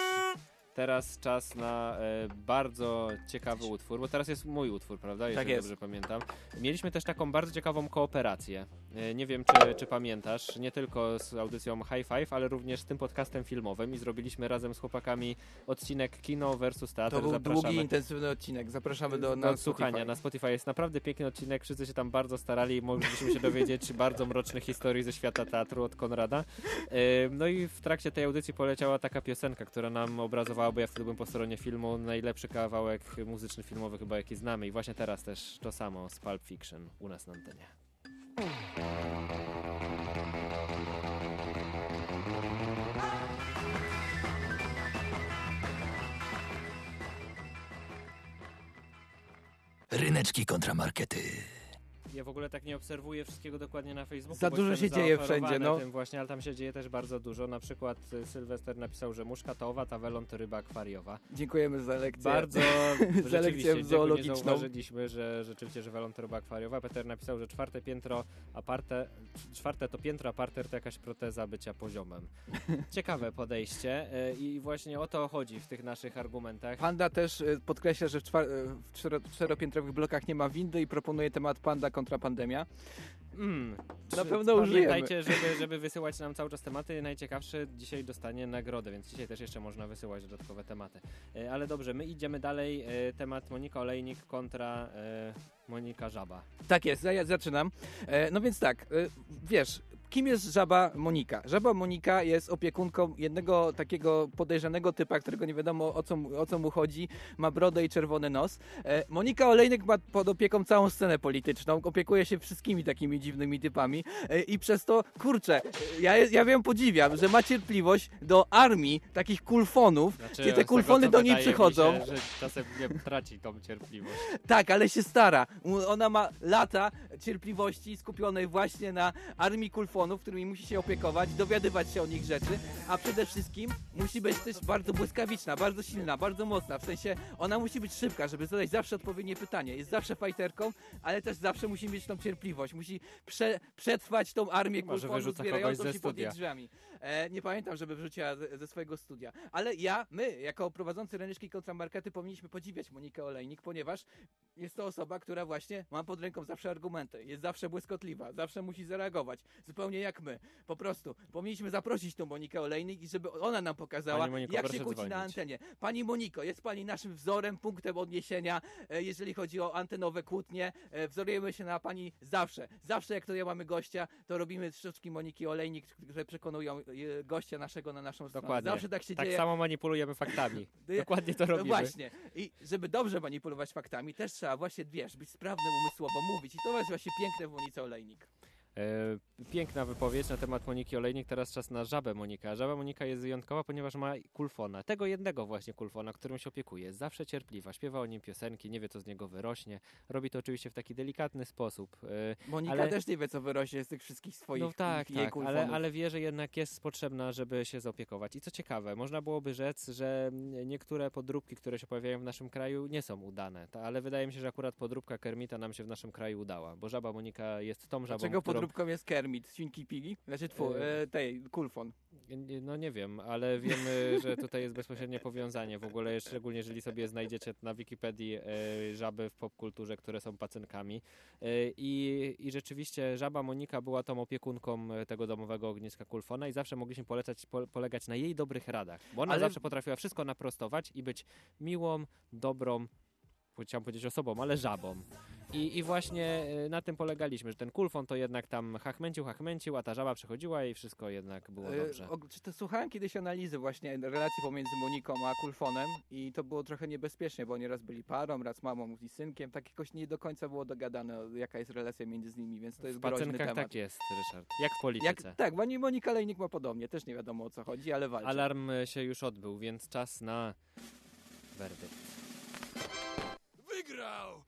teraz czas na e, bardzo ciekawy utwór, bo teraz jest mój utwór, prawda? Jeżeli jest. dobrze pamiętam. Mieliśmy też taką bardzo ciekawą kooperację. E, nie wiem, czy, czy pamiętasz, nie tylko z audycją High Five, ale również z tym podcastem filmowym i zrobiliśmy razem z chłopakami odcinek Kino versus Teatr. To był Zapraszamy. długi, intensywny odcinek. Zapraszamy do, do na odsłuchania Spotify. na Spotify. Jest naprawdę piękny odcinek, wszyscy się tam bardzo starali, mogliśmy się dowiedzieć bardzo mrocznych historii ze świata teatru od Konrada. E, No i w trakcie tej audycji poleciała taka piosenka, która nam obrazowała, bo ja wtedy byłem po stronie filmu, najlepszy kawałek muzyczny filmowy chyba jaki znamy i właśnie teraz też to samo z Pulp Fiction u nas na antenie. Ryneczki kontramarkety. Ja w ogóle tak nie obserwuję wszystkiego dokładnie na Facebooku. Za dużo się dzieje wszędzie, no. Tym właśnie, ale tam się dzieje też bardzo dużo. Na przykład y, Sylwester napisał, że muszka to owad, a welon to ryba akwariowa. Dziękujemy za lekcję. Bardzo za lekcję zoologiczną. zauważyliśmy, że rzeczywiście, że welon to ryba akwariowa. Peter napisał, że czwarte piętro aparte, czwarte to piętro, a parter to jakaś proteza bycia poziomem. Ciekawe podejście y, i właśnie o to chodzi w tych naszych argumentach. Panda też y, podkreśla, że w, czwar- w cztero- czteropiętrowych blokach nie ma windy i proponuje temat panda kontra pandemia. Mm. Na pewno użyjemy. Pamiętajcie, żeby, żeby wysyłać nam cały czas tematy. Najciekawszy dzisiaj dostanie nagrodę, więc dzisiaj też jeszcze można wysyłać dodatkowe tematy. E, Ale dobrze, my idziemy dalej. E, Temat Monika Olejnik kontra e, Monika Żaba. Tak jest, ja, zaczynam. No więc tak, wiesz, kim jest żaba Monika? Żaba Monika jest opiekunką jednego takiego podejrzanego typa, którego nie wiadomo o co, mu- o co mu chodzi, ma brodę i czerwony nos. E, Monika Olejnik ma pod opieką całą scenę polityczną, opiekuje się wszystkimi takimi dziwnymi typami e, i przez to, kurczę, ja, ja wiem, podziwiam, że ma cierpliwość do armii takich kulfonów, Znaczy, te tego, kulfony co do niej przychodzą. Się, że czasem nie traci tą cierpliwość. Tak, ale się stara. Ona ma lata cierpliwości skupionej właśnie na armii kulfonów, którymi musi się opiekować, dowiadywać się o nich rzeczy, a przede wszystkim musi być też bardzo błyskawiczna, bardzo silna, bardzo mocna. W sensie ona musi być szybka, żeby zadać zawsze odpowiednie pytanie. Jest zawsze fajterką, ale też zawsze musi mieć tą cierpliwość. Musi prze, przetrwać tą armię wyrzuca zbierającą się pod jej drzwiami. E, nie pamiętam, żeby wrzuciła ze, ze swojego studia. Ale ja, my, jako prowadzący ryneczki kontramarkety, powinniśmy podziwiać Monikę Olejnik, ponieważ jest to osoba, która właśnie ma pod ręką zawsze argumenty, jest zawsze błyskotliwa, zawsze musi zareagować, zupełnie jak my. Po prostu powinniśmy zaprosić tą Monikę Olejnik i żeby ona nam pokazała, Moniko, jak się kłóci na antenie. Pani Moniko, jest pani naszym wzorem, punktem odniesienia, e, jeżeli chodzi o antenowe kłótnie. E, Wzorujemy się na pani zawsze. Zawsze jak tutaj mamy gościa, to robimy sztuczki Moniki Olejnik, które przekonują gościa naszego na naszą stronę. Dokładnie. Zawsze tak się tak dzieje. samo manipulujemy faktami. Dokładnie to no robimy. Właśnie. I żeby dobrze manipulować faktami, też trzeba właśnie, wiesz, być sprawnym umysłowo, mówić. I to jest właśnie piękne w Monice Olejnik. E, piękna wypowiedź na temat Moniki Olejnik. Teraz czas na żabę Monika. Żaba Monika jest wyjątkowa, ponieważ ma kulfona. Tego jednego właśnie kulfona, którym się opiekuje. Jest zawsze cierpliwa. Śpiewa o nim piosenki, nie wie co z niego wyrośnie. Robi to oczywiście w taki delikatny sposób. E, Monika ale... też nie wie, co wyrośnie z tych wszystkich swoich No tak, tak, ale, ale wie, że jednak jest potrzebna, żeby się zaopiekować. I co ciekawe, można byłoby rzec, że niektóre podróbki, które się pojawiają w naszym kraju, nie są udane. Ta, ale wydaje mi się, że akurat podróbka Kermita nam się w naszym kraju udała, bo żaba Monika jest tą żabą, Dlaczego którą... podróbką jest Kermit? Świnki Pigi? Znaczy, tfu, E, e, tej, kulfon. Nie- No nie wiem, ale wiemy, że tutaj jest bezpośrednie powiązanie. W ogóle, szczególnie jeżeli sobie znajdziecie na Wikipedii e, żaby w popkulturze, które są pacynkami. E, I, I rzeczywiście żaba Monika była tą opiekunką e, tego domowego ogniska Kulfona i zawsze mogliśmy polecać, po, polegać na jej dobrych radach. Bo ona Ale- zawsze potrafiła wszystko naprostować i być miłą, dobrą, chciałem powiedzieć osobą, ale żabą. I, I właśnie e, na tym polegaliśmy, że ten kulfon to jednak tam hachmęcił, hachmęcił, a ta żaba przychodziła i wszystko jednak było E, dobrze. to słuchałem kiedyś analizy właśnie relacji pomiędzy Moniką a Kulfonem i to było trochę niebezpiecznie, bo oni raz byli parą, raz mamą i synkiem, tak jakoś nie do końca było dogadane, jaka jest relacja między nimi, więc to jest W groźny temat. tak jest, Ryszard. Jak w polityce. Jak, tak, bo Monika Lejnik ma podobnie, też nie wiadomo o co chodzi, ale walczy. Alarm e, się już odbył, więc czas na werdykt. Wygrał!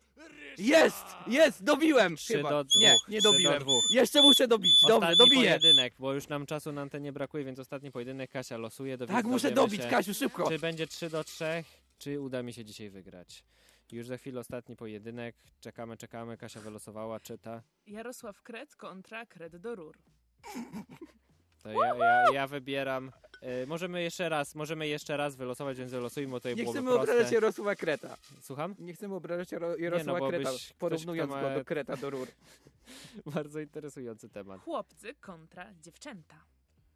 Jest! Jest! Dobiłem! Trzy Chyba. do dwóch. Nie, nie trzy do dobiłem. dwóch. Jeszcze muszę dobić. Dobrze, Ostatni dobiję. pojedynek, bo już nam czasu na antenie brakuje, więc ostatni pojedynek Kasia losuje. dowi- Tak, muszę dobić, się, Kasiu, szybko. Czy będzie 3 do 3, czy uda mi się dzisiaj wygrać. Już za chwilę ostatni pojedynek. Czekamy, czekamy. Kasia wylosowała, czyta. Jarosław Kret kontra Kret do rur. To ja, ja, ja wybieram. E, możemy jeszcze raz, możemy jeszcze raz wylosować, więc wylosujmy, bo to Nie byłoby chcemy proste. obrażać Jarosława Kreta. Słucham? Nie chcemy obrażać Jaro- Jarosława no, bo Kreta, byś ktoś, porównując kto go ma- do Kreta, do rur. Bardzo interesujący temat. Chłopcy kontra dziewczęta.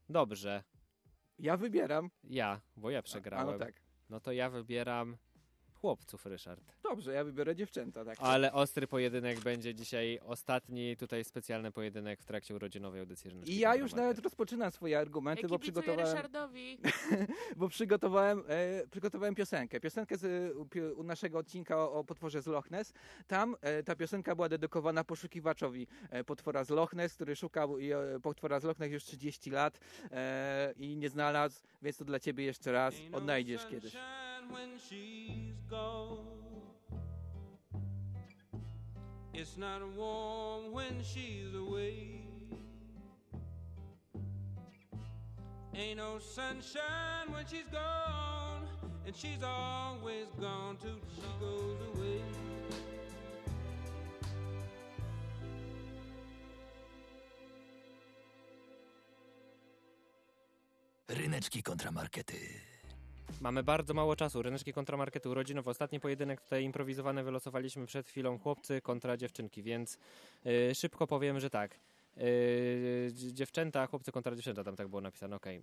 Dobrze. Ja wybieram. Ja, bo ja przegrałem. A, no tak. No to ja wybieram chłopców, Ryszard. Dobrze, ja wybiorę dziewczęta, tak. Ale ostry pojedynek będzie dzisiaj ostatni, tutaj specjalny pojedynek w trakcie urodzinowej audycji I ja już nawet rozpoczynam swoje argumenty, Ja bo przygotowałem, Ryszardowi. bo przygotowałem, e, przygotowałem piosenkę. Piosenkę z u, naszego odcinka o, o potworze z Loch Ness. Tam e, ta piosenka była dedykowana poszukiwaczowi e, potwora z Loch Ness, który szukał i, e, potwora z Loch Ness już 30 lat e, i nie znalazł, więc to dla ciebie jeszcze raz odnajdziesz kiedyś. when she's gone. It's not warm when she's away. Ain't no sunshine when she's gone, and she's always gone till she goes away. Ryneczki kontramarkety. Mamy bardzo mało czasu. Ryneczki kontramarketu urodzinowy. Ostatni pojedynek tutaj improwizowany wylosowaliśmy przed chwilą chłopcy kontra dziewczynki, więc yy, szybko powiem, że tak. Yy, dzi- dziewczęta, chłopcy kontra dziewczęta, tam tak było napisane, okej.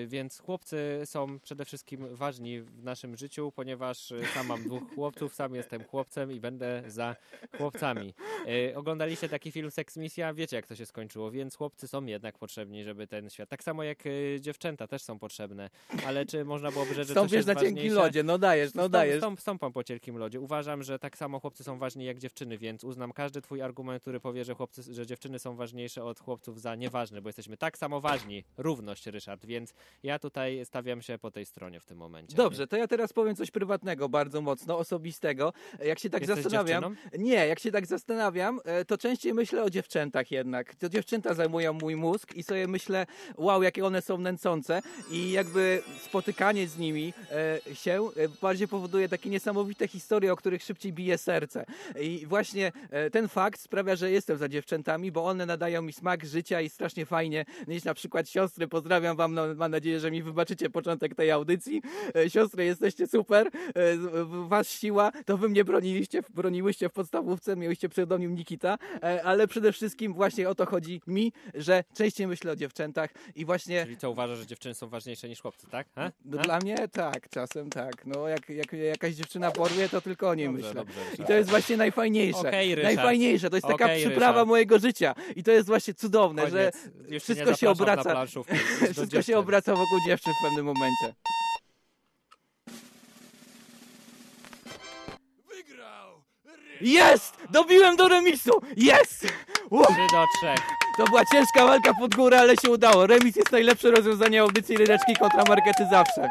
Yy, więc chłopcy są przede wszystkim ważni w naszym życiu, ponieważ yy, sam mam dwóch chłopców, sam jestem chłopcem i będę za chłopcami. Yy, oglądaliście taki film Sex Misja, wiecie jak to się skończyło, więc chłopcy są jednak potrzebni, żeby ten świat, tak samo jak yy, dziewczęta też są potrzebne, ale czy można byłoby rzec, że coś Stąpisz jest na cienkim lodzie, no dajesz, no dajesz. Stąp, stąpam po cienkim lodzie. Uważam, że tak samo chłopcy są ważni jak dziewczyny, więc uznam każdy twój argument, który powie, że, chłopcy, że dziewczyny są ważniejsze od chłopców za nieważne, bo jesteśmy tak samo ważni. Równość, Ryszard, więc ja tutaj stawiam się po tej stronie w tym momencie. Dobrze, to ja teraz powiem coś prywatnego, bardzo mocno, osobistego. Jak się tak Jesteś zastanawiam. dziewczyną? Nie, jak się tak zastanawiam, e, to częściej myślę o dziewczętach jednak. To dziewczęta zajmują mój mózg i sobie myślę, wow, jakie one są nęcące. I jakby spotykanie z nimi e, się e, bardziej powoduje takie niesamowite historie, o których szybciej bije serce. I właśnie ten fakt sprawia, że jestem za dziewczętami, bo one nadają mi smak życia i strasznie fajnie mieć na przykład siostry. Pozdrawiam wam, no, mam nadzieję, że mi wybaczycie początek tej audycji. E, Siostry, jesteście super, e, was siła, to wy mnie broniliście, broniłyście w podstawówce, mieliście pseudonim Nikita, e, ale przede wszystkim właśnie o to chodzi mi, że częściej myślę o dziewczętach i właśnie... Czyli co, uważasz, że dziewczyny są ważniejsze niż chłopcy, tak? Ha? No? Dla mnie tak, czasem tak. No jak, jak jakaś dziewczyna porwie, to tylko o niej Dobrze, myślę. dobrze, I to jest właśnie najfajniejsze. Ryszard. najfajniejsze, to jest taka przyprawa Ryszard. mojego życia. I to jest właśnie cudowne, Koniec. że Już wszystko się obraca. Wszystko dziewczyn. się obraca wokół dziewczyn w pewnym momencie. Jest! Dobiłem do remisu! Jest! Ło! 3 do 3. To była ciężka walka pod górę, ale się udało. Remis jest najlepsze rozwiązanie audycji Ryneczki kontra markety zawsze.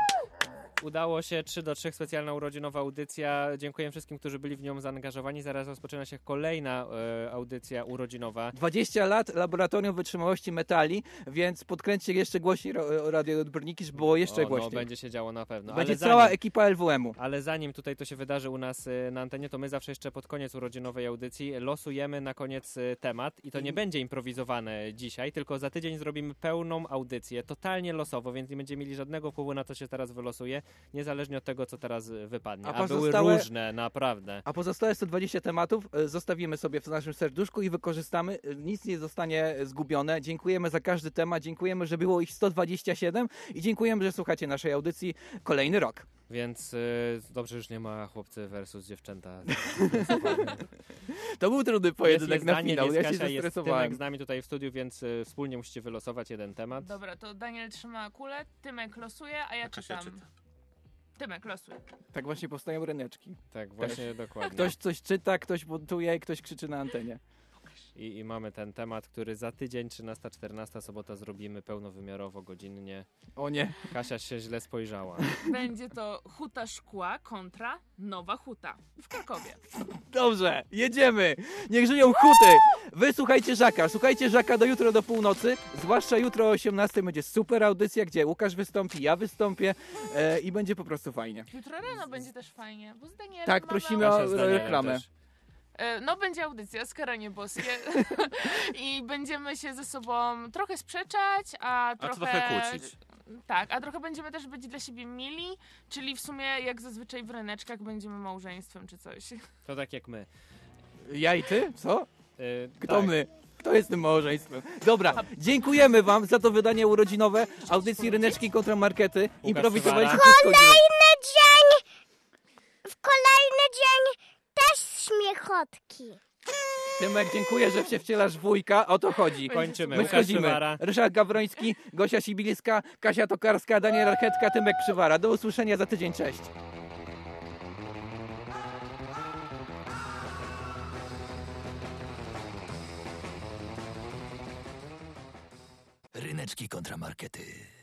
Udało się 3 do 3, specjalna urodzinowa audycja. Dziękuję wszystkim, którzy byli w nią zaangażowani. Zaraz rozpoczyna się kolejna e, audycja urodzinowa. 20 lat laboratorium wytrzymałości metali, więc podkręćcie jeszcze głośniej ro- radioodbiorniki, żeby było jeszcze o, no, głośniej. będzie się działo na pewno. Będzie Ale cała zanim- ekipa LWM-u. Ale zanim tutaj to się wydarzy u nas y, na antenie, to my zawsze jeszcze pod koniec urodzinowej audycji losujemy na koniec temat i to nie będzie improwizowane dzisiaj, tylko za tydzień zrobimy pełną audycję, totalnie losowo, więc nie będziemy mieli żadnego wpływu na to, co się teraz wylosuje, niezależnie od tego, co teraz y, wypadnie. A A, były różne, naprawdę. A pozostałe 120 tematów e, zostawimy sobie w naszym serduszku i wykorzystamy. E, Nic nie zostanie zgubione. Dziękujemy za każdy temat. Dziękujemy, że było ich 127 i dziękujemy, że słuchacie naszej audycji kolejny rok. Więc y, dobrze, już nie ma chłopcy versus dziewczęta. To był trudny pojedynek jest na Daniel, finał. jest Ja się Kasia, jest zestresowałem. Tymek z nami tutaj w studiu, więc y, wspólnie musicie wylosować jeden temat. Dobra, to Daniel trzyma kulę, Tymek losuje, a ja Kasia czytam. czyta. Tymek losuje. Tak właśnie powstają ryneczki. Tak, właśnie dokładnie. Ktoś coś czyta, ktoś montuje, ktoś krzyczy na antenie. I, I mamy ten temat, który za tydzień, 13-14 sobota zrobimy pełnowymiarowo, godzinnie. O nie. Kasia się źle spojrzała. Będzie to huta szkła kontra nowa huta w Krakowie. Dobrze, jedziemy! Niech żyją huty! Wy słuchajcie Żaka, słuchajcie Żaka do jutro do północy, zwłaszcza jutro o 18 będzie super audycja, gdzie Łukasz wystąpi, ja wystąpię e, i będzie po prostu fajnie. Jutro rano będzie też fajnie, bo z Danielem Tak, prosimy o reklamę. też. E, No, będzie audycja Skaranie Boskie i będziemy się ze sobą trochę sprzeczać, a trochę... trochę kłócić. Tak, a trochę będziemy też być dla siebie mili, czyli w sumie jak zazwyczaj w ryneczkach będziemy małżeństwem czy coś. To tak jak my. Ja i ty? Co? Y, Kto tak. my? Kto jest tym małżeństwem? Dobra, dziękujemy wam za to wydanie urodzinowe audycji Ryneczki kontra Markety. Improwizowaliśmy wszystko. Kolejny dzień! W kolejny dzień też śmiechotki. Tymek, dziękuję, że się wcielasz w wujka, o to chodzi. Kończymy. My Łukasz schodzimy. Przywara. Ryszard Gawroński, Gosia Sibiliska, Kasia Tokarska, Daniel Archetka, Tymek Przywara. Do usłyszenia za tydzień, cześć. Ryneczki kontramarkety.